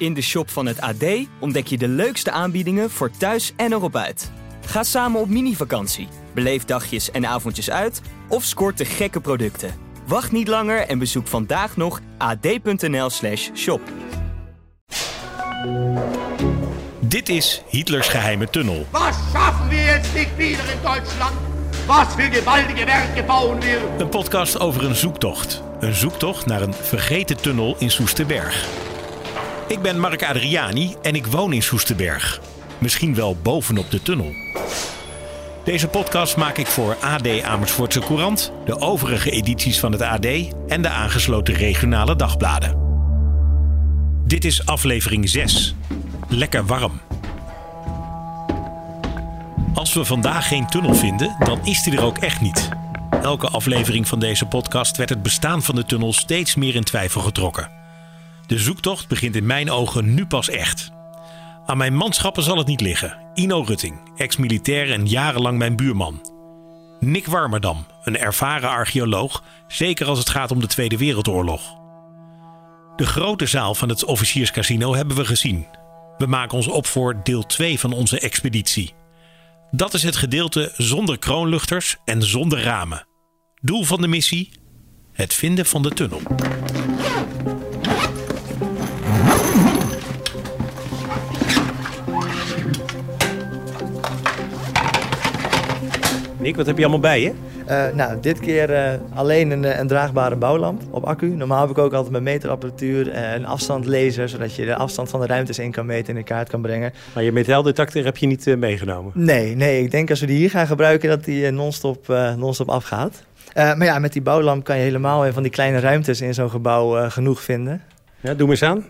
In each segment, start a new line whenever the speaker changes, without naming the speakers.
In de shop van het AD ontdek je de leukste aanbiedingen voor thuis en erop uit. Ga samen op mini-vakantie, beleef dagjes en avondjes uit of scoort de gekke producten. Wacht niet langer en bezoek vandaag nog ad.nl/slash shop.
Dit is Hitlers geheime tunnel.
Was schaffen wir jetzt nicht wieder in Deutschland? Was für gewaltige Werke bauen wir?
Een podcast over een zoektocht. Een zoektocht naar een vergeten tunnel in Soesterberg. Ik ben Mark Adriani en ik woon in Soesterberg. Misschien wel bovenop de tunnel. Deze podcast maak ik voor AD Amersfoortse Courant, de overige edities van het AD en de aangesloten regionale dagbladen. Dit is aflevering 6. Lekker warm. Als we vandaag geen tunnel vinden, dan is die er ook echt niet. Elke aflevering van deze podcast werd het bestaan van de tunnel steeds meer in twijfel getrokken. De zoektocht begint in mijn ogen nu pas echt. Aan mijn manschappen zal het niet liggen. Ino Rutting, ex-militair en jarenlang mijn buurman. Nick Warmerdam, een ervaren archeoloog, zeker als het gaat om de Tweede Wereldoorlog. De grote zaal van het officierscasino hebben we gezien. We maken ons op voor deel 2 van onze expeditie. Dat is het gedeelte zonder kroonluchters en zonder ramen. Doel van de missie: het vinden van de tunnel. Nick, wat heb je allemaal bij je?
Uh, nou, dit keer uh, alleen een, een, draagbare bouwlamp op accu. Normaal heb ik ook altijd mijn meterapparatuur en een afstandlezer, zodat je de afstand van de ruimtes in kan meten en in kaart kan brengen.
Maar je metaaldetector heb je niet meegenomen?
Nee, nee, ik denk als we die hier gaan gebruiken dat die non-stop non afgaat. maar ja, met die bouwlamp kan je helemaal van die kleine ruimtes in zo'n gebouw genoeg vinden.
Ja, doe maar eens aan.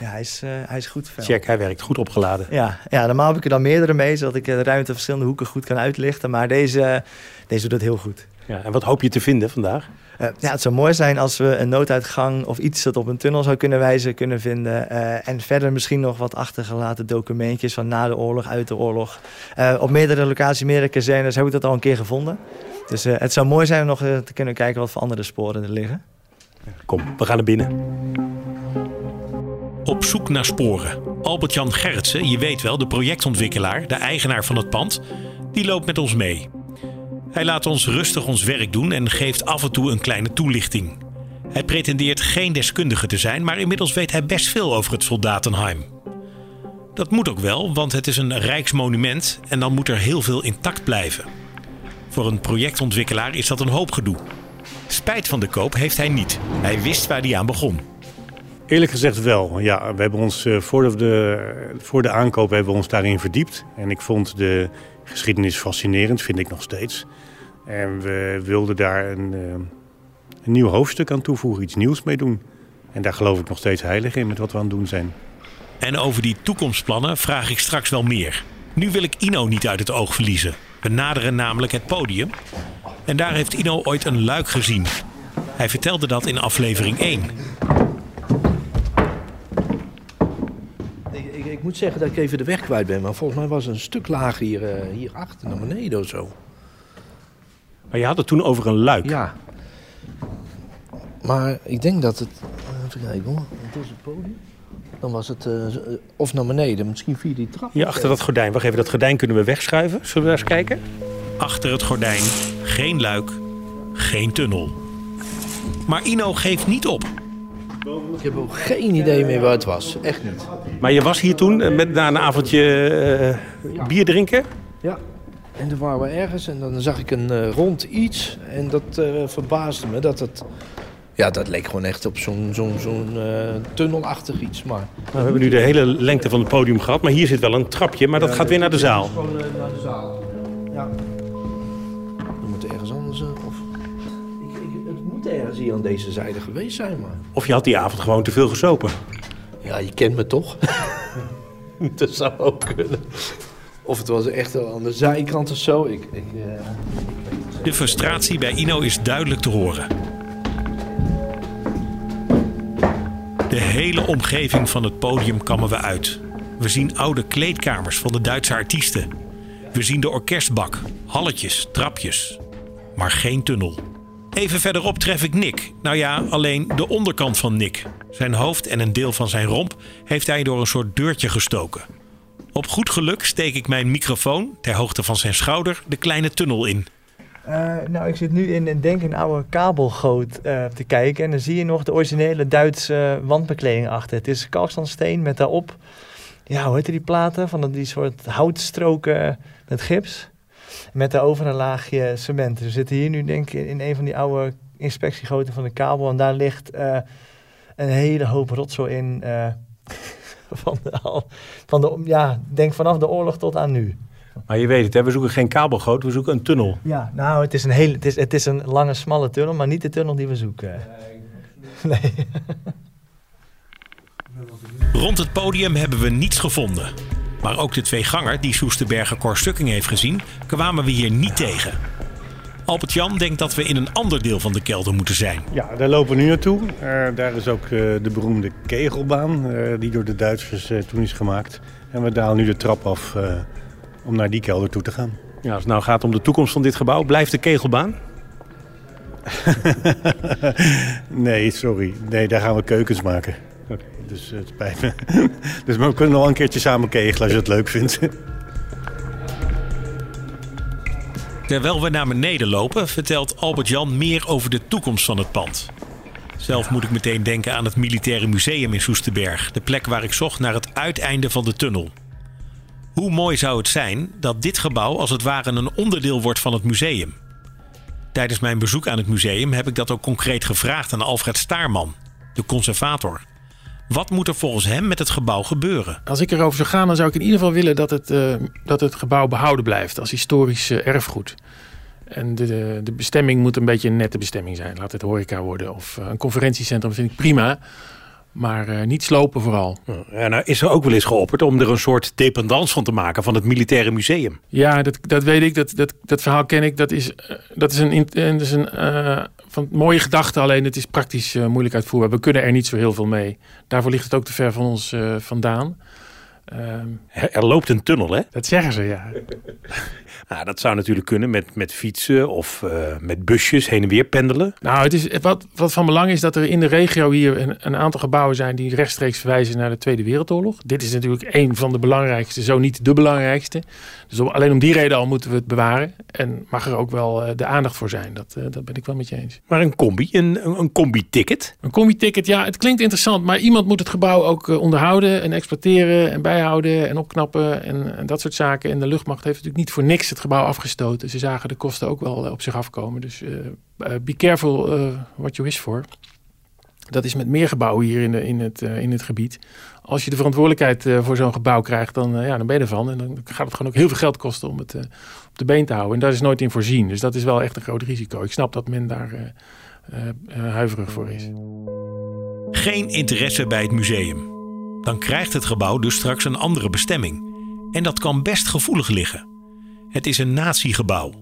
Ja, hij is, uh, hij is goed fel.
Check, hij werkt goed opgeladen.
Ja, ja, normaal heb ik er dan meerdere mee, zodat ik de ruimte verschillende hoeken goed kan uitlichten. Maar deze, deze doet het heel goed.
Ja, en wat hoop je te vinden vandaag?
Uh, ja, het zou mooi zijn als we een nooduitgang of iets dat op een tunnel zou kunnen wijzen kunnen vinden. Uh, en verder misschien nog wat achtergelaten documentjes van na de oorlog, uit de oorlog. Uh, op meerdere locaties, meerdere kazernes heb ik dat al een keer gevonden. Dus het zou mooi zijn om nog te kunnen kijken wat voor andere sporen er liggen.
Kom, we gaan naar binnen. Op zoek naar sporen. Albert-Jan Gerritsen, je weet wel, de projectontwikkelaar, de eigenaar van het pand, die loopt met ons mee. Hij laat ons rustig ons werk doen en geeft af en toe een kleine toelichting. Hij pretendeert geen deskundige te zijn, maar inmiddels weet hij best veel over het Soldatenheim. Dat moet ook wel, want het is een rijksmonument en dan moet er heel veel intact blijven. Voor een projectontwikkelaar is dat een hoop gedoe. Spijt van de koop heeft hij niet. Hij wist waar hij aan begon.
Eerlijk gezegd wel. Ja, we hebben ons uh, voor, de, voor de aankoop hebben we ons daarin verdiept. En ik vond de geschiedenis fascinerend, vind ik nog steeds. En we wilden daar een, uh, een nieuw hoofdstuk aan toevoegen, iets nieuws mee doen. En daar geloof ik nog steeds heilig in met wat we aan het doen zijn.
En over die toekomstplannen vraag ik straks wel meer. Nu wil ik Ino niet uit het oog verliezen. We naderen namelijk het podium. En daar heeft Ino ooit een luik gezien. Hij vertelde dat in aflevering 1.
Ik moet zeggen dat ik even de weg kwijt ben. Maar volgens mij was het een stuk lager hier, uh, hier achter naar beneden of zo.
Maar je had het toen over een luik.
Ja. Maar ik denk dat het... Eh, even kijken hoor. Het is het podium. Dan was het uh, of naar beneden, misschien via die trap.
Ja, achter dat gordijn. Wacht even, dat gordijn kunnen we wegschuiven. Zullen we daar eens kijken? Achter het gordijn, geen luik, geen tunnel. Maar Ino geeft niet op.
Ik heb ook geen idee meer waar het was. Echt niet.
Maar je was hier toen eh, met, na een avondje uh, bier drinken?
Ja. En toen waren we ergens en dan zag ik een uh, rond iets. En dat uh, verbaasde me dat het... Ja, dat leek gewoon echt op zo'n zo'n zo'n tunnelachtig iets. Maar...
Nou, we hebben nu de hele lengte van het podium gehad. Maar hier zit wel een trapje, maar dat gaat weer naar de zaal.
Gewoon naar de zaal. Ja. Ergens hier aan deze zijde geweest zijn, maar...
Of je had die avond gewoon te veel gesopen.
Ja, je kent me toch? dat zou ook kunnen. Of het was echt aan de zijkant of zo. Ik, ik, uh...
De frustratie bij Ino is duidelijk te horen. De hele omgeving van het podium kammen we uit. We zien oude kleedkamers van de Duitse artiesten. We zien de orkestbak, halletjes, trapjes. Maar geen tunnel. Even verderop tref ik Nick. Nou ja, alleen de onderkant van Nick. Zijn hoofd en een deel van zijn romp heeft hij door een soort deurtje gestoken. Op goed geluk steek ik mijn microfoon, ter hoogte van zijn schouder, de kleine tunnel in.
Uh, nou, ik zit nu in een denk een oude kabelgoot uh, te kijken. En dan zie je nog de originele Duitse wandbekleding achter. Het is kalkstandsteen met daarop, ja, hoe heet die platen? Van die soort houtstroken met gips. Met daarover een laagje cement. We zitten hier nu denk ik in een van die oude inspectiegoten van de kabel. En daar ligt uh, een hele hoop rotzooi in. van, de, van de, ja, denk vanaf de oorlog tot aan nu.
Maar je weet het, hè? we zoeken geen kabelgoot, we zoeken een tunnel.
Ja, nou, het is een, hele, het is, het is een lange, smalle tunnel, maar niet de tunnel die we zoeken. Nee.
Rond het podium hebben we niets gevonden. Maar ook de twee ganger die Soesterberger Korstukking heeft gezien, kwamen we hier niet tegen. Albert-Jan denkt dat we in een ander deel van de kelder moeten zijn.
Ja, daar lopen we nu naartoe. Uh, daar is ook uh, de beroemde kegelbaan, uh, die door de Duitsers toen is gemaakt. En we dalen nu de trap af om naar die kelder toe te gaan.
Ja, als het nou gaat om de toekomst van dit gebouw, blijft de kegelbaan?
nee, sorry. Nee, daar gaan we keukens maken. Okay, dus het spijt me. dus we kunnen nog een keertje samen kegelen als je het leuk vindt.
Terwijl we naar beneden lopen, vertelt Albert-Jan meer over de toekomst van het pand. Zelf moet ik meteen denken aan het Militaire Museum in Soesterberg, de plek waar ik zocht naar het uiteinde van de tunnel. Hoe mooi zou het zijn dat dit gebouw als het ware een onderdeel wordt van het museum? Tijdens mijn bezoek aan het museum heb ik dat ook concreet gevraagd aan Alfred Staarman, de conservator. Wat moet er volgens hem met het gebouw gebeuren?
Als ik erover zou gaan, dan zou ik in ieder geval willen dat het, uh, dat het gebouw behouden blijft als historisch uh, erfgoed. En de, de, de, bestemming moet een beetje een nette bestemming zijn. Laat het horeca worden of uh, een conferentiecentrum vind ik prima. Maar uh, niet slopen vooral.
Ja, nou is er ook wel eens geopperd om er een soort dependance van te maken van het militaire museum.
Ja, dat, dat weet ik. Dat, dat, dat verhaal ken ik. Dat is, dat is een, dat is een uh, van mooie gedachte. Alleen het is praktisch moeilijk uitvoerbaar. We kunnen er niet zo heel veel mee. Daarvoor ligt het ook te ver van ons vandaan.
Um, er loopt een tunnel, hè?
Dat zeggen ze, ja.
nou, dat zou natuurlijk kunnen met, met fietsen of uh, met busjes heen en weer pendelen.
Nou, het is, wat, wat van belang is dat er in de regio hier een, een, aantal gebouwen zijn die rechtstreeks verwijzen naar de Tweede Wereldoorlog. Dit is natuurlijk een van de belangrijkste, zo niet de belangrijkste. Dus om, alleen om die reden al moeten we het bewaren. En mag er ook wel uh, de aandacht voor zijn. Dat, uh, dat ben ik wel met je eens.
Maar een combi, een, een, combi-ticket?
Een combi-ticket, ja, het klinkt interessant. Maar iemand moet het gebouw ook onderhouden en exploiteren en bijhouden en opknappen en, en, dat soort zaken. En de luchtmacht heeft natuurlijk niet voor niks het gebouw afgestoten. Ze zagen de kosten ook wel op zich afkomen. Dus uh, be careful uh, what you wish for. Dat is met meer gebouwen hier in, de, in, het, in het gebied. Als je de verantwoordelijkheid voor zo'n gebouw krijgt, dan, ja, dan ben je ervan. En dan gaat het gewoon ook heel veel geld kosten om het op de been te houden. En daar is nooit in voorzien. Dus dat is wel echt een groot risico. Ik snap dat men daar huiverig voor is.
Geen interesse bij het museum dan krijgt het gebouw dus straks een andere bestemming. En dat kan best gevoelig liggen. Het is een natiegebouw.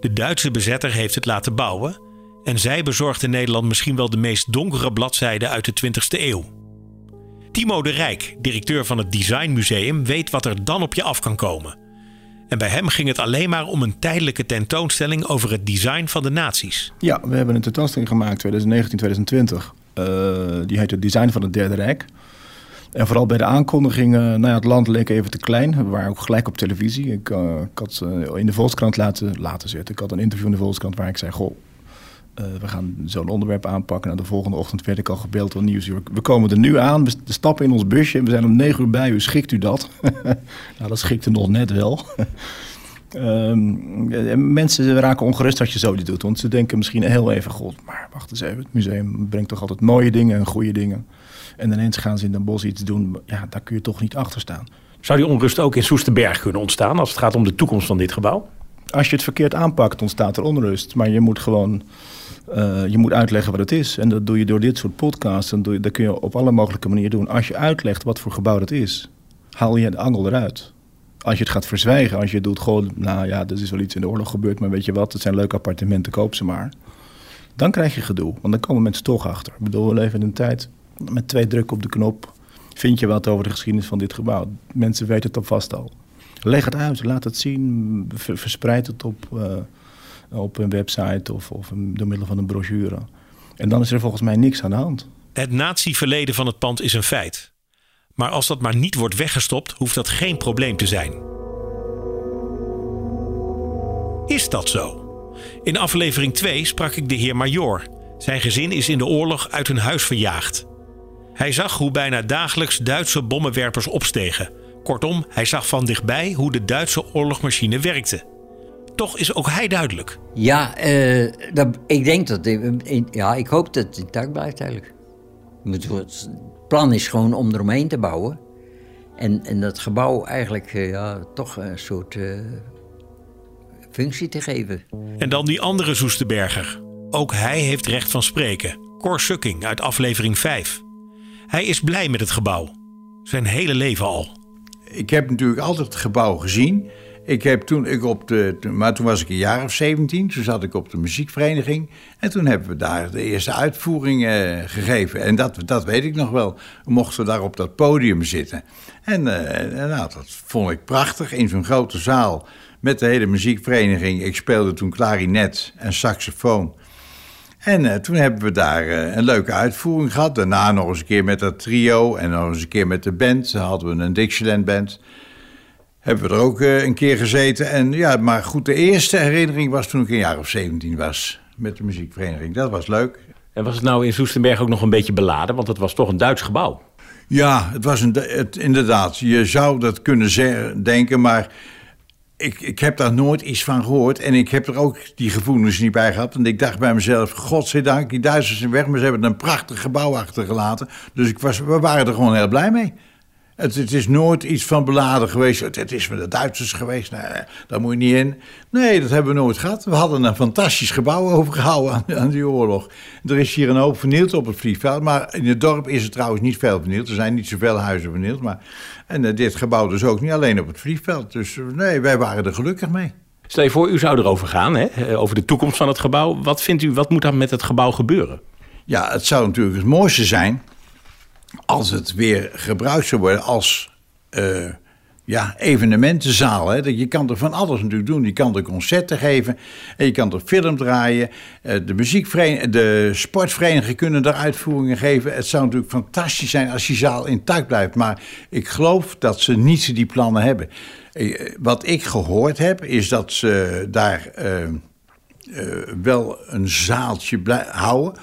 De Duitse bezetter heeft het laten bouwen en zij bezorgde Nederland misschien wel de meest donkere bladzijde uit de 20e eeuw. Timo de Rijk, directeur van het Designmuseum, weet wat er dan op je af kan komen. En bij hem ging het alleen maar om een tijdelijke tentoonstelling over het design van de naties.
Ja, we hebben een tentoonstelling gemaakt 2019-2020. Uh, die heet het Design van het Derde Rijk. En vooral bij de aankondigingen, nou ja, het land leek even te klein. We waren ook gelijk op televisie. Ik, uh, ik had uh, in de Volkskrant laten, laten zitten. Ik had een interview in de Volkskrant waar ik zei... Goh, uh, we gaan zo'n onderwerp aanpakken. Nou, de volgende ochtend werd ik al gebeld door Nieuwsuur. We komen er nu aan, we stappen in ons busje. We zijn om negen uur bij u, schikt u dat? nou, dat schikte nog net wel. Um, mensen raken ongerust als je zoiets doet. Want ze denken misschien heel even... God, maar wacht eens even. Het museum brengt toch altijd mooie dingen en goede dingen. En ineens gaan ze in Den Bosch iets doen. Ja, daar kun je toch niet achter staan.
Zou die onrust ook in Soesterberg kunnen ontstaan... als het gaat om de toekomst van dit gebouw?
Als je het verkeerd aanpakt, ontstaat er onrust. Maar je moet gewoon... Uh, je moet uitleggen wat het is. En dat doe je door dit soort podcasts. En doe je, dat kun je op alle mogelijke manieren doen. Als je uitlegt wat voor gebouw het is, haal je de angel eruit. Als je het gaat verzwijgen, als je doet gewoon, nou ja, er is wel iets in de oorlog gebeurd, maar weet je wat, het zijn leuke appartementen, koop ze maar. Dan krijg je gedoe, want dan komen mensen toch achter. Ik bedoel, we leven in een tijd met twee drukken op de knop vind je wat over de geschiedenis van dit gebouw. Mensen weten het alvast al. Leg het uit, laat het zien, verspreid het op, uh, op een website of, of door middel van een brochure. En dan is er volgens mij niks aan de hand.
Het nazi-verleden van het pand is een feit. Maar als dat maar niet wordt weggestopt, hoeft dat geen probleem te zijn. Is dat zo? In aflevering 2 sprak ik de heer Major. Zijn gezin is in de oorlog uit hun huis verjaagd. Hij zag hoe bijna dagelijks Duitse bommenwerpers opstegen. Kortom, hij zag van dichtbij hoe de Duitse oorlogmachine werkte. Toch is ook hij duidelijk.
Ja, dat, ik denk dat. Ja, ik hoop dat het intact blijft eigenlijk. Het plan is gewoon om eromheen te bouwen. En, en dat gebouw eigenlijk uh, ja, toch een soort uh, functie te geven.
En dan die andere Soesterberger. Ook hij heeft recht van spreken. Cor Sukking uit aflevering 5. Hij is blij met het gebouw. Zijn hele leven al.
Ik heb natuurlijk altijd het gebouw gezien. Ik heb toen ik op de. Maar toen was ik een jaar of 17. Toen zat ik op de muziekvereniging. En toen hebben we daar de eerste uitvoering uh, gegeven. En dat, dat weet ik nog wel. We mochten daar op dat podium zitten. En uh, nou, dat vond ik prachtig. In zo'n grote zaal. Met de hele muziekvereniging. Ik speelde toen klarinet en saxofoon. En uh, toen hebben we daar een leuke uitvoering gehad. Daarna nog eens een keer met dat trio en nog eens een keer met de band. Dan hadden we een Dixieland band. Hebben we er ook uh, een keer gezeten. En ja, maar goed, de eerste herinnering was toen ik een jaar of 17 was met de muziekvereniging. Dat was leuk.
En was het nou in Soestenberg ook nog een beetje beladen? Want het was toch een Duits gebouw.
Ja, het was een, het, inderdaad. Je zou dat kunnen denken, maar ik, ik heb daar nooit iets van gehoord. En ik heb er ook die gevoelens niet bij gehad. En ik dacht bij mezelf, godzijdank, die Duitsers zijn weg. Maar ze hebben een prachtig gebouw achtergelaten. Dus ik was, we waren er gewoon heel blij mee. Het, het, is nooit iets van beladen geweest. Het, is met de Duitsers geweest. Nee, daar moet je niet in. Nee, dat hebben we nooit gehad. We hadden een fantastisch gebouw overgehouden aan, aan die oorlog. Er is hier een hoop vernield op het vliegveld. Maar in het dorp is er trouwens niet veel vernield. Er zijn niet zoveel huizen vernield. Maar, en uh, dit gebouw dus ook niet alleen op het vliegveld. Dus uh, nee, wij waren er gelukkig mee.
Stel je voor, u zou erover gaan, hè? Eh, over de toekomst van het gebouw. Wat vindt u, wat moet dan met het gebouw gebeuren?
Ja, het zou natuurlijk het mooiste zijn als het weer gebruikt zou worden als uh, ja, evenementenzaal. Hè. Je kan er van alles natuurlijk doen. Je kan er concerten geven en je kan er film draaien. Uh, de muziekvereniging, de sportverenigingen kunnen er uitvoeringen geven. Het zou natuurlijk fantastisch zijn als die zaal intact blijft. Maar ik geloof dat ze niet die plannen hebben. Uh, wat ik gehoord heb, is dat ze daar wel een zaaltje houden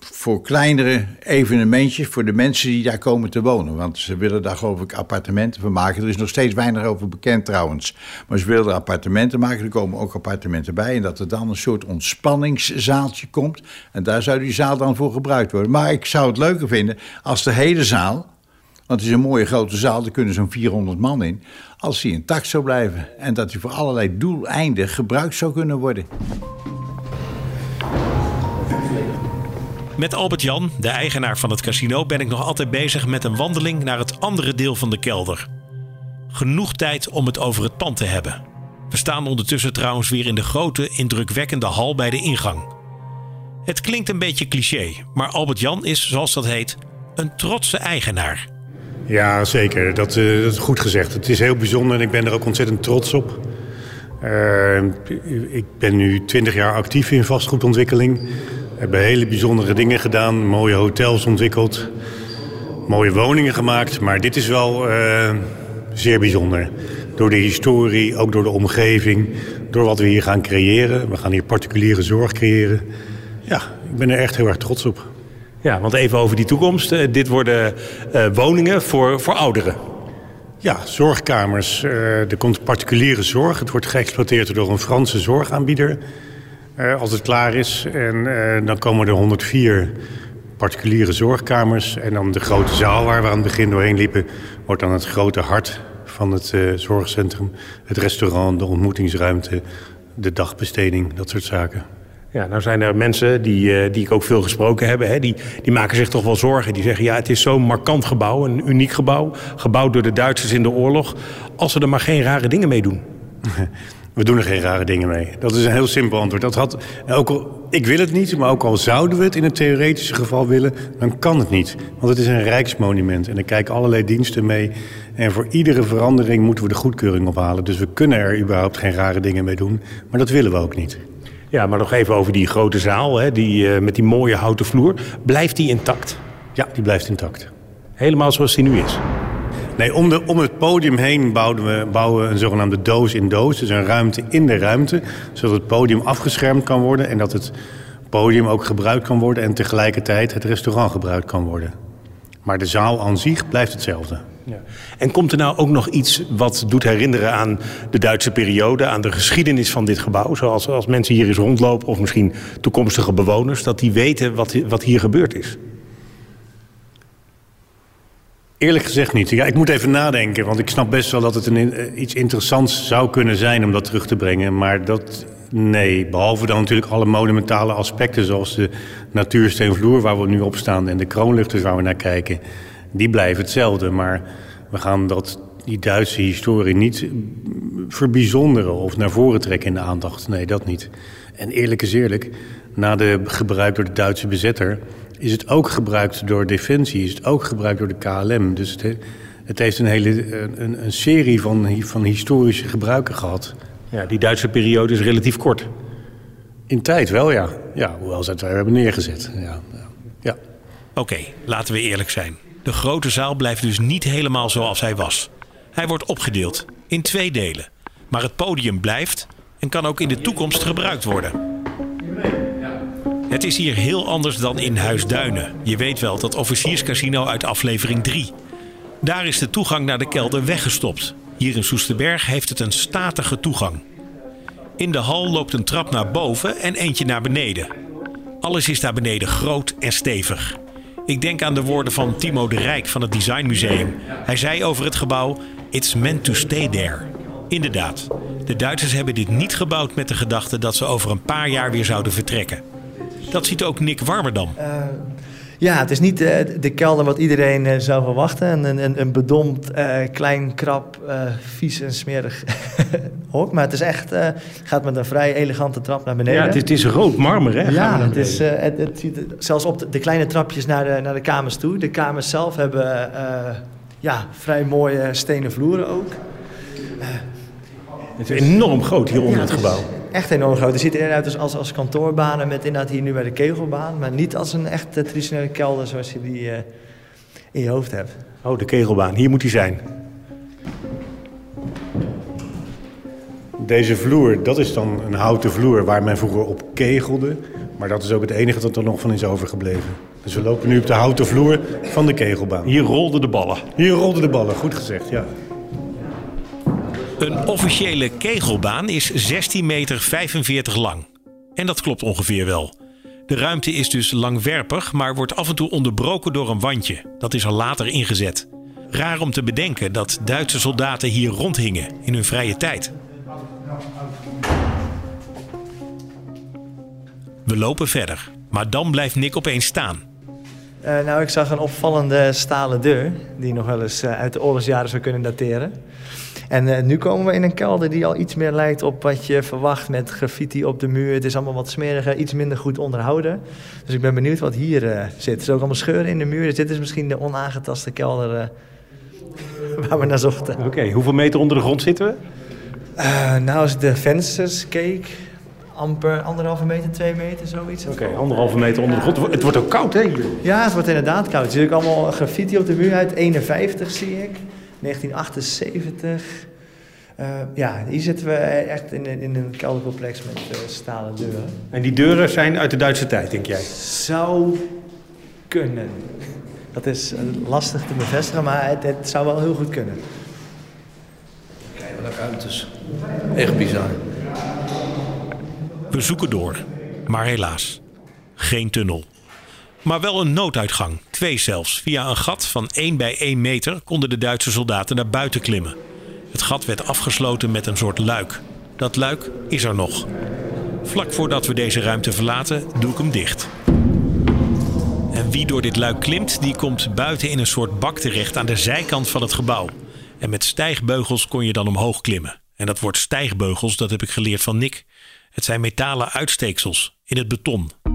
voor kleinere evenementjes voor de mensen die daar komen te wonen. Want ze willen daar geloof ik appartementen van maken. Er is nog steeds weinig over bekend trouwens. Maar ze willen appartementen maken, er komen ook appartementen bij. En dat er dan een soort ontspanningszaaltje komt. En daar zou die zaal dan voor gebruikt worden. Maar ik zou het leuker vinden als de hele zaal... Want het is een mooie grote zaal, er kunnen zo'n 400 man in. Als die intact zou blijven en dat die voor allerlei doeleinden gebruikt zou kunnen worden.
Met Albert Jan, de eigenaar van het casino, ben ik nog altijd bezig met een wandeling naar het andere deel van de kelder. Genoeg tijd om het over het pand te hebben. We staan ondertussen trouwens weer in de grote, indrukwekkende hal bij de ingang. Het klinkt een beetje cliché, maar Albert Jan is, zoals dat heet, een trotse eigenaar.
Ja, zeker. Dat, dat is goed gezegd. Het is heel bijzonder en ik ben er ook ontzettend trots op. Uh, ik ben nu twintig jaar actief in vastgoedontwikkeling. We hebben hele bijzondere dingen gedaan, mooie hotels ontwikkeld, mooie woningen gemaakt. Maar dit is wel uh, zeer bijzonder. Door de historie, ook door de omgeving, door wat we hier gaan creëren. We gaan hier particuliere zorg creëren. Ja, ik ben er echt heel erg trots op.
Ja, want even over die toekomst. Uh, dit worden uh, woningen voor, voor ouderen.
Ja, zorgkamers. er komt particuliere zorg. Het wordt geëxploiteerd door een Franse zorgaanbieder. Als het klaar is. En uh, dan komen er 104 particuliere zorgkamers. En dan de grote zaal waar we aan het begin doorheen liepen... wordt dan het grote hart van het uh, zorgcentrum. Het restaurant, de ontmoetingsruimte, de dagbesteding, dat soort zaken.
Ja, nou zijn er mensen die, die ik ook veel gesproken heb... Hè, die, die maken zich toch wel zorgen. Die zeggen, ja, het is zo'n markant gebouw, een uniek gebouw... gebouwd door de Duitsers in de oorlog... als ze er maar geen rare dingen mee doen.
We doen er geen rare dingen mee. Dat is een heel simpel antwoord. Dat had, ook al, ik wil het niet, maar ook al zouden we het in het theoretische geval willen, dan kan het niet. Want het is een rijksmonument en er kijken allerlei diensten mee. En voor iedere verandering moeten we de goedkeuring ophalen. Dus we kunnen er überhaupt geen rare dingen mee doen, maar dat willen we ook niet.
Ja, maar nog even over die grote zaal, hè, die, uh, met die mooie houten vloer. Blijft die intact?
Ja, die blijft intact.
Helemaal zoals die nu is?
Nee, om, de, om het podium heen bouwen we, bouwen we een zogenaamde doos in doos. Dus een ruimte in de ruimte, zodat het podium afgeschermd kan worden... en dat het podium ook gebruikt kan worden... en tegelijkertijd het restaurant gebruikt kan worden. Maar de zaal aan zich blijft hetzelfde.
Ja. En komt er nou ook nog iets wat doet herinneren aan de Duitse periode, aan de geschiedenis van dit gebouw? Zoals als mensen hier eens rondlopen, of misschien toekomstige bewoners, dat die weten wat, wat hier gebeurd is?
Eerlijk gezegd niet. Ja, ik moet even nadenken, want ik snap best wel dat het een, eh, iets interessants zou kunnen zijn om dat terug te brengen. Maar dat, nee, behalve dan natuurlijk alle monumentale aspecten zoals de natuursteenvloer waar we nu op staan en de kroonluchters waar we naar kijken die blijven hetzelfde. Maar we gaan dat, die Duitse historie niet verbijzonderen of naar voren trekken in de aandacht. Nee, dat niet. En eerlijk is eerlijk, na de gebruik door de Duitse bezetter... is het ook gebruikt door Defensie, is het ook gebruikt door de KLM. Dus het, het heeft een hele een, een serie van, van historische gebruiken gehad.
Ja, die Duitse periode is relatief kort.
In tijd wel, ja. ja hoewel ze het weer hebben neergezet. Ja, ja.
Oké, laten we eerlijk zijn. De grote zaal blijft dus niet helemaal zoals hij was. Hij wordt opgedeeld in twee delen. Maar het podium blijft en kan ook in de toekomst gebruikt worden. Het is hier heel anders dan in Huis Duinen. Je weet wel dat officierscasino uit aflevering 3. Daar is de toegang naar de kelder weggestopt. Hier in Soesterberg heeft het een statige toegang. In de hal loopt een trap naar boven en eentje naar beneden. Alles is daar beneden groot en stevig. Ik denk aan de woorden van Timo de Rijk van het Designmuseum. Hij zei over het gebouw: It's meant to stay there. Inderdaad, de Duitsers hebben dit niet gebouwd met de gedachte dat ze over een paar jaar weer zouden vertrekken. Dat ziet ook Nick Warmerdam. Uh,
ja, het is niet uh, de kelder wat iedereen uh, zou verwachten. Een, een, een bedompt, klein, krap, vies en smerig hok. Maar het is echt, gaat met een vrij elegante trap naar beneden.
Ja, het is, het is rood marmer, hè?
Ja, het is, het, het ziet, zelfs op de, de, kleine trapjes naar de, naar de kamers toe. De kamers zelf hebben ja, vrij mooie stenen vloeren ook.
het is enorm groot hier onder het gebouw
echt enorm groot. Het ziet eruit als, als, als kantoorbanen met inderdaad hier nu bij de kegelbaan. Maar niet als een echt traditionele kelder zoals je die uh, in je hoofd hebt.
Oh, de kegelbaan. Hier moet hij zijn.
Deze vloer, dat is dan een houten vloer waar men vroeger op kegelde. Maar dat is ook het enige dat er nog van is overgebleven. Dus we lopen nu op de houten vloer van de kegelbaan.
Hier rolden de ballen.
Hier rolden de ballen, goed gezegd, ja.
Een officiële kegelbaan is 16,45 meter lang. En dat klopt ongeveer wel. De ruimte is dus langwerpig, maar wordt af en toe onderbroken door een wandje. Dat is al later ingezet. Raar om te bedenken dat Duitse soldaten hier rondhingen in hun vrije tijd. We lopen verder, maar dan blijft Nick opeens staan.
Uh, nou, ik zag een opvallende stalen deur, die nog wel eens uh, uit de oorlogsjaren zou kunnen dateren. En uh, nu komen we in een kelder die al iets meer lijkt op wat je verwacht met graffiti op de muur. Het is allemaal wat smeriger, iets minder goed onderhouden. Dus ik ben benieuwd wat hier uh, zit. Er zijn ook allemaal scheuren in de muur. Dus dit is misschien de onaangetaste kelder uh, waar we naar zochten.
Oké, okay, hoeveel meter onder de grond zitten we?
nou, als ik de vensters keek, amper anderhalve meter, twee meter, zoiets.
Oké, okay, anderhalve meter onder de grond. Het wordt ook koud, hè?
Ja, het wordt inderdaad koud. Er zit ook allemaal graffiti op de muur uit 51, zie ik. 1978. Uh, ja, hier zitten we echt in, in een keldercomplex met uh, stalen deuren.
En die deuren zijn uit de Duitse tijd, denk jij?
Zou kunnen. Dat is uh, lastig te bevestigen, maar het, het, zou wel heel goed kunnen.
Kijk, wat ruimtes. Echt bizar.
We zoeken door, maar helaas, geen tunnel. Maar wel een nooduitgang, twee zelfs. Via een gat van 1 bij 1 meter konden de Duitse soldaten naar buiten klimmen. Het gat werd afgesloten met een soort luik. Dat luik is er nog. Vlak voordat we deze ruimte verlaten, doe ik hem dicht. En wie door dit luik klimt, die komt buiten in een soort bak terecht aan de zijkant van het gebouw. En met stijgbeugels kon je dan omhoog klimmen. En dat woord stijgbeugels, dat heb ik geleerd van Nick. Het zijn metalen uitsteeksels in het beton.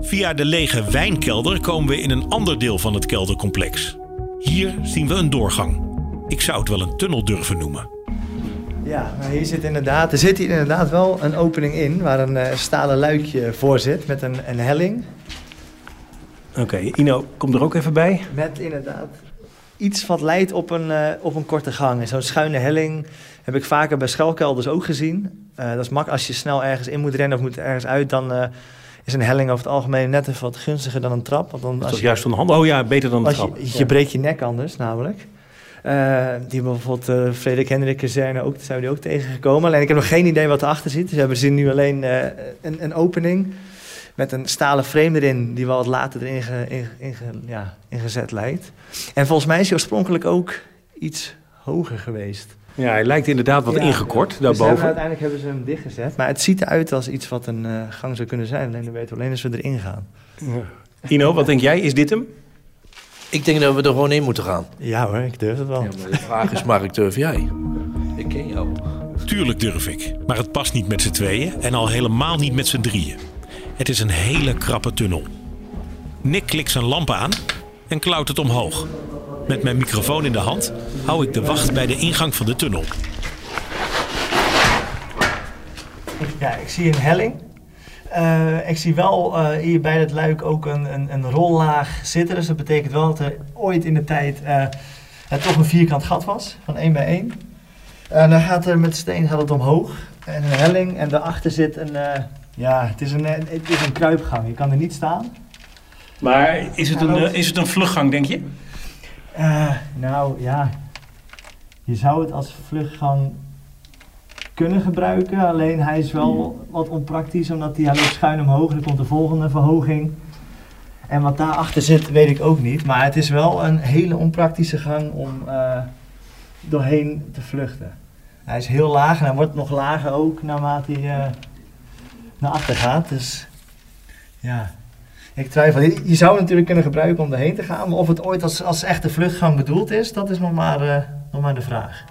Via de lege wijnkelder komen we in een ander deel van het keldercomplex. Hier zien we een doorgang. Ik zou het wel een tunnel durven noemen.
Ja, maar hier zit inderdaad, er zit hier inderdaad wel een opening in waar een eh, stalen luikje voor zit met een, een helling.
Oké, Ino, kom er ook even bij.
Met inderdaad iets wat leidt op een, eh, op een korte gang. En zo'n schuine helling heb ik vaker bij schuilkelders ook gezien. Eh, dat is mak als je snel ergens in moet rennen of moet ergens uit, dan eh, is een helling over het algemeen net even wat gunstiger dan een trap. Want dan,
Dat
als
is
je,
juist van de hand. Oh ja, beter dan de
als
trap.
je, je breekt je nek anders namelijk. Eh, die bijvoorbeeld uh, Frederik Hendrik kazerne ook, zijn we die ook tegengekomen. Alleen ik heb nog geen idee wat erachter zit. Dus we zien nu alleen eh, een, een opening met een stalen frame erin, die wel wat later erin ge, in, ja, ingezet lijkt. En volgens mij is hij oorspronkelijk ook iets hoger geweest.
Ja, hij lijkt inderdaad wat
Ja.
ingekort
Dus hebben,
daarboven.
uiteindelijk hebben ze hem dichtgezet. Maar het ziet eruit als iets wat een eh, gang zou kunnen zijn. Alleen dan weten we alleen als we erin gaan.
Ino, wat denk jij? Is dit hem?
Ik denk dat we er gewoon in moeten gaan.
Ja hoor, ik durf het wel.
Ja, maar de vraag is, Mark, durf jij? Ik ken jou.
Tuurlijk durf ik, maar het past niet met z'n tweeën en al helemaal niet met z'n drieën. Het is een hele krappe tunnel. Nick klikt zijn lamp aan en klauwt het omhoog. Met mijn microfoon in de hand hou ik de wacht bij de ingang van de tunnel.
Ja, ik zie een helling. Eh, ik zie wel eh, hier bij het luik ook een, een, een rollaag zitten. Dus dat betekent wel dat er ooit in de tijd eh, het toch een vierkant gat was, van 1 bij 1. En dan gaat er met steen gaat het omhoog. En een helling. En daarachter zit een, eh, ja, het is een, het is een kruipgang. Je kan er niet staan.
Maar is het, een, is het een vluchtgang, denk je?
Eh, nou ja, je zou het als vluchtgang kunnen gebruiken. Alleen hij is wel wat onpraktisch, omdat hij, hij loopt schuin omhoog. Er komt de volgende verhoging. En wat daarachter zit, weet ik ook niet. Maar het is wel een hele onpraktische gang om eh, doorheen te vluchten. Hij is heel laag en hij wordt nog lager ook naarmate hij eh, naar achter gaat. Dus ja, ik twijfel. Je je zou het natuurlijk kunnen gebruiken om erheen te gaan. Maar of het ooit als, als echte vluchtgang bedoeld is, dat is nog maar, eh, nog maar de vraag.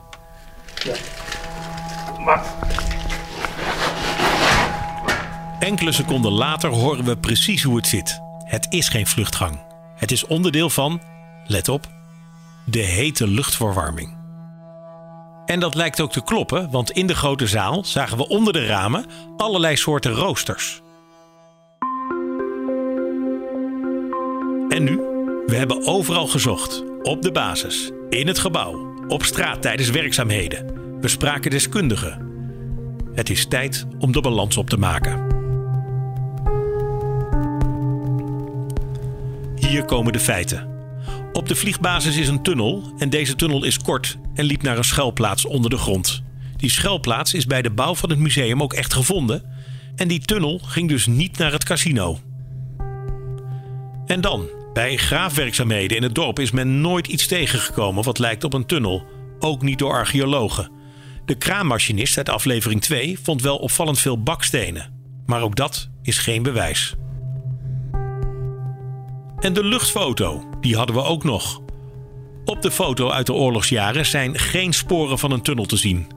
Enkele seconden later horen we precies hoe het zit. Het is geen vluchtgang. Het is onderdeel van, let op, de hete luchtverwarming. En dat lijkt ook te kloppen, want in de grote zaal zagen we onder de ramen allerlei soorten roosters. En nu? We hebben overal gezocht. Op de basis, in het gebouw, op straat tijdens werkzaamheden. We spraken deskundigen. Het is tijd om de balans op te maken. Hier komen de feiten. Op de vliegbasis is een tunnel en deze tunnel is kort en liep naar een schuilplaats onder de grond. Die schuilplaats is bij de bouw van het museum ook echt gevonden en die tunnel ging dus niet naar het casino. En dan, bij graafwerkzaamheden in het dorp is men nooit iets tegengekomen wat lijkt op een tunnel, ook niet door archeologen. De kraammachinist uit aflevering 2 vond wel opvallend veel bakstenen, maar ook dat is geen bewijs. En de luchtfoto, die hadden we ook nog. Op de foto uit de oorlogsjaren zijn geen sporen van een tunnel te zien.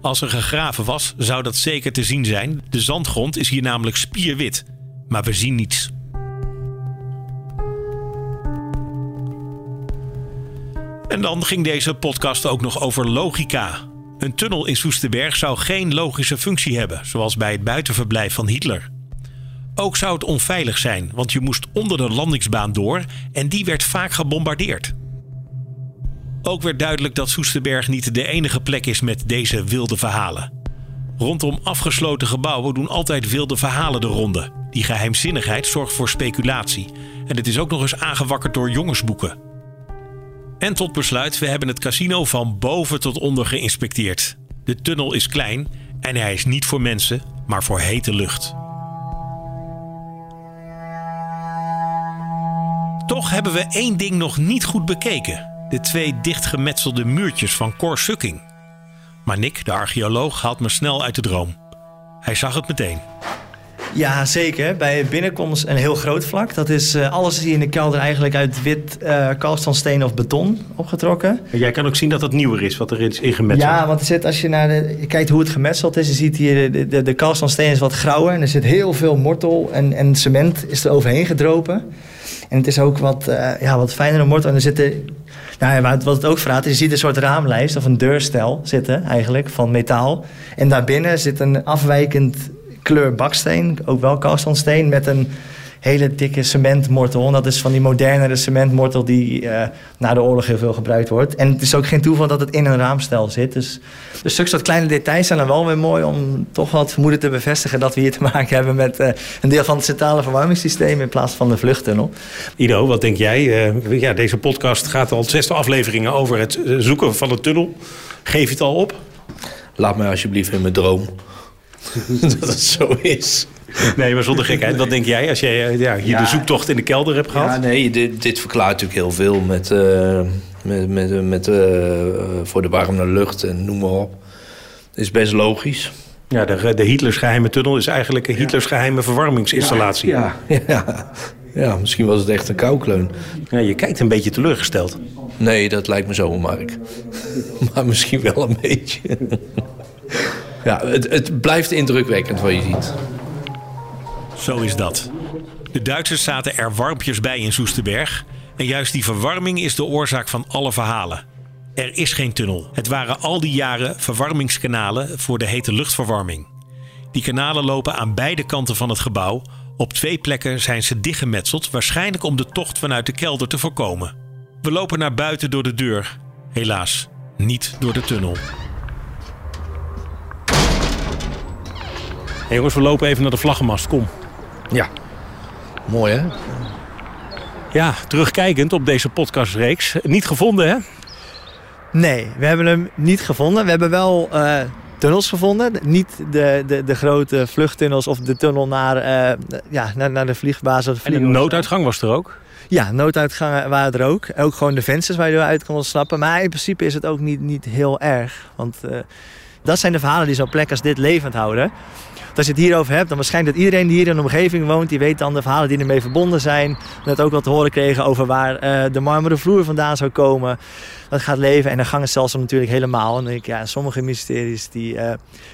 Als er gegraven was, zou dat zeker te zien zijn. De zandgrond is hier namelijk spierwit, maar we zien niets. En dan ging deze podcast ook nog over logica. Een tunnel in Soesterberg zou geen logische functie hebben, zoals bij het buitenverblijf van Hitler. Ook zou het onveilig zijn, want je moest onder de landingsbaan door en die werd vaak gebombardeerd. Ook werd duidelijk dat Soesterberg niet de enige plek is met deze wilde verhalen. Rondom afgesloten gebouwen doen altijd wilde verhalen de ronde. Die geheimzinnigheid zorgt voor speculatie. En het is ook nog eens aangewakkerd door jongensboeken. En tot besluit, we hebben het casino van boven tot onder geïnspecteerd. De tunnel is klein en hij is niet voor mensen, maar voor hete lucht. Toch hebben we één ding nog niet goed bekeken. De twee dichtgemetselde muurtjes van Cor Sukking. Maar Nick, de archeoloog, haalt me snel uit de droom. Hij zag het meteen.
Ja, zeker. Bij binnenkomst een heel groot vlak. Dat is eh, alles zie je in de kelder eigenlijk uit wit uh, of beton opgetrokken.
En jij kan ook zien dat het nieuwer is, wat er is ingemetseld.
Ja, want er zit, als je, naar de, je kijkt hoe het gemetseld is, je ziet hier de, de, de is wat grauwer. En er zit heel veel mortel en, en cement is er overheen gedropen. En het is ook wat, uh, ja, wat fijnere mortel. En er zitten, nou ja, wat het ook verraadt, je ziet een soort raamlijst of een deurstel zitten eigenlijk van metaal. En daarbinnen zit een afwijkend kleur baksteen, ook wel kalkstandsteen, met een hele dikke cementmortel. En dat is van die modernere cementmortel die uh, na de oorlog heel veel gebruikt wordt. En het is ook geen toeval dat het in een raamstel zit. Dus, dus zulke soort kleine details zijn dan wel weer mooi om toch wat vermoeden te bevestigen dat we hier te maken hebben met uh, een deel van het centrale verwarmingssysteem in plaats van de vluchttunnel.
Ido, wat denk jij? Uh, ja, deze podcast gaat al zesde afleveringen over het zoeken van de tunnel. Geef je het al op?
Laat mij alsjeblieft in mijn droom. dat het zo is.
Nee, maar zonder gekheid. Wat denk jij als jij ja, hier de zoektocht in de kelder hebt gehad?
Ja, nee, dit, dit verklaart natuurlijk heel veel met, uh, met, met, met uh, voor de warme lucht en noem maar op. Dat is best logisch.
Ja, de, de Hitlers geheime tunnel is eigenlijk een Hitlers geheime verwarmingsinstallatie.
Ja, ja, ja. ja, misschien was het echt een koukleun.
Ja, je kijkt een beetje teleurgesteld.
Nee, dat lijkt me zo, Mark. maar misschien wel een beetje. Ja, het, het blijft indrukwekkend wat je ziet.
Zo is dat. De Duitsers zaten er warmpjes bij in Soesterberg. En juist die verwarming is de oorzaak van alle verhalen. Er is geen tunnel. Het waren al die jaren verwarmingskanalen voor de hete luchtverwarming. Die kanalen lopen aan beide kanten van het gebouw. Op twee plekken zijn ze dichtgemetseld, waarschijnlijk om de tocht vanuit de kelder te voorkomen. We lopen naar buiten door de deur. Helaas, niet door de tunnel.
Hey jongens, we lopen even naar de vlaggenmast. Kom.
Ja, mooi hè?
Ja, terugkijkend op deze podcastreeks. Niet gevonden hè?
Nee, we hebben hem niet gevonden. We hebben wel uh, tunnels gevonden. Niet de, de, de grote vluchttunnels of de tunnel naar, uh, ja, naar, naar de vliegbasis.
En de nooduitgang was er ook?
Ja, nooduitgangen waren er ook. Ook gewoon de vensters waar je eruit kon ontsnappen. Maar in principe is het ook niet, niet heel erg. Want uh, dat zijn de verhalen die zo'n plek als dit levend houden als je het hierover hebt, dan waarschijnlijk dat iedereen die hier in de omgeving woont, die weet dan de verhalen die ermee verbonden zijn. Net ook wat te horen kregen over waar uh, de marmeren vloer vandaan zou komen. Dat gaat leven en dan gangenstelsel natuurlijk helemaal. En ik, ja, sommige mysteries die uh,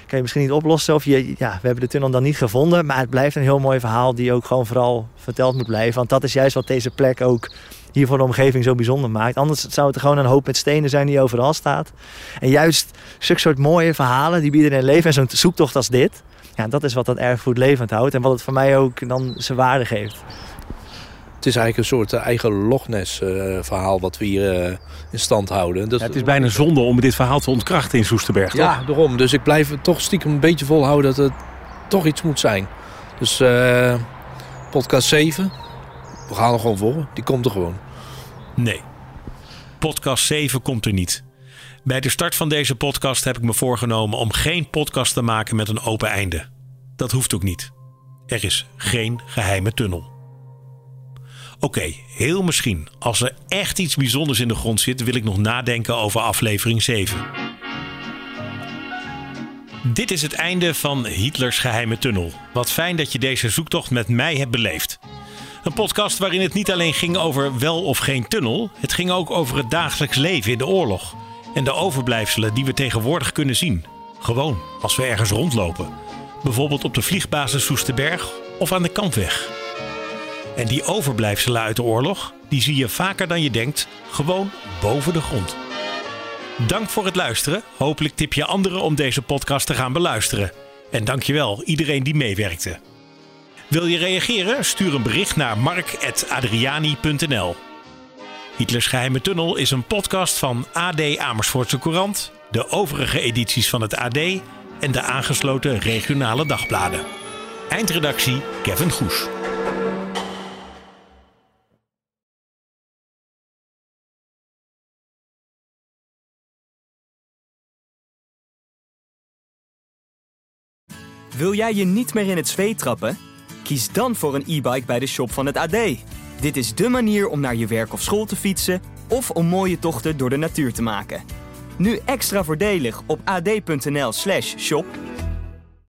kan je misschien niet oplossen. Of je, ja, we hebben de tunnel dan niet gevonden. Maar het blijft een heel mooi verhaal die ook gewoon vooral verteld moet blijven. Want dat is juist wat deze plek ook hier voor de omgeving zo bijzonder maakt. Anders zou het gewoon een hoop met stenen zijn die overal staat. En juist zulke soort mooie verhalen die bieden een leven. En zo'n zoektocht als dit ja, dat is wat dat erfgoed levend houdt en wat het voor mij ook dan zijn waarde geeft.
Het is eigenlijk een soort eh, eigen Loch Ness uh, verhaal wat we hier uh, in stand houden.
Dat, ja, het is bijna zonde om dit verhaal te ontkrachten in Soesterberg, toch?
Ja, daarom. Dus ik blijf toch stiekem een beetje volhouden dat het toch iets moet zijn. Dus uh, podcast 7, we gaan er gewoon voor. Die komt er gewoon.
Nee, podcast 7 komt er niet. Bij de start van deze podcast heb ik me voorgenomen om geen podcast te maken met een open einde. Dat hoeft ook niet. Er is geen geheime tunnel. Oké, heel misschien. Als er echt iets bijzonders in de grond zit, wil ik nog nadenken over aflevering 7. Dit is het einde van Hitlers geheime tunnel. Wat fijn dat je deze zoektocht met mij hebt beleefd. Een podcast waarin het niet alleen ging over wel of geen tunnel, het ging ook over het dagelijks leven in de oorlog en de overblijfselen die we tegenwoordig kunnen zien. Gewoon als we ergens rondlopen. Bijvoorbeeld op de vliegbasis Soesterberg of aan de Kampweg. En die overblijfselen uit de oorlog, die zie je vaker dan je denkt, gewoon boven de grond. Dank voor het luisteren. Hopelijk tip je anderen om deze podcast te gaan beluisteren. En dankjewel iedereen die meewerkte. Wil je reageren? Stuur een bericht naar mark.adriani.nl Hitlers Geheime Tunnel is een podcast van AD Amersfoortse Courant, de overige edities van het AD en de aangesloten regionale dagbladen. Eindredactie Kevin Goes. Wil jij je niet meer in het zweet trappen? Kies dan voor een e-bike bij de shop van het AD. Dit is dé manier om naar je werk of school te fietsen of om mooie tochten door de natuur te maken. Nu extra voordelig op ad.nl/shop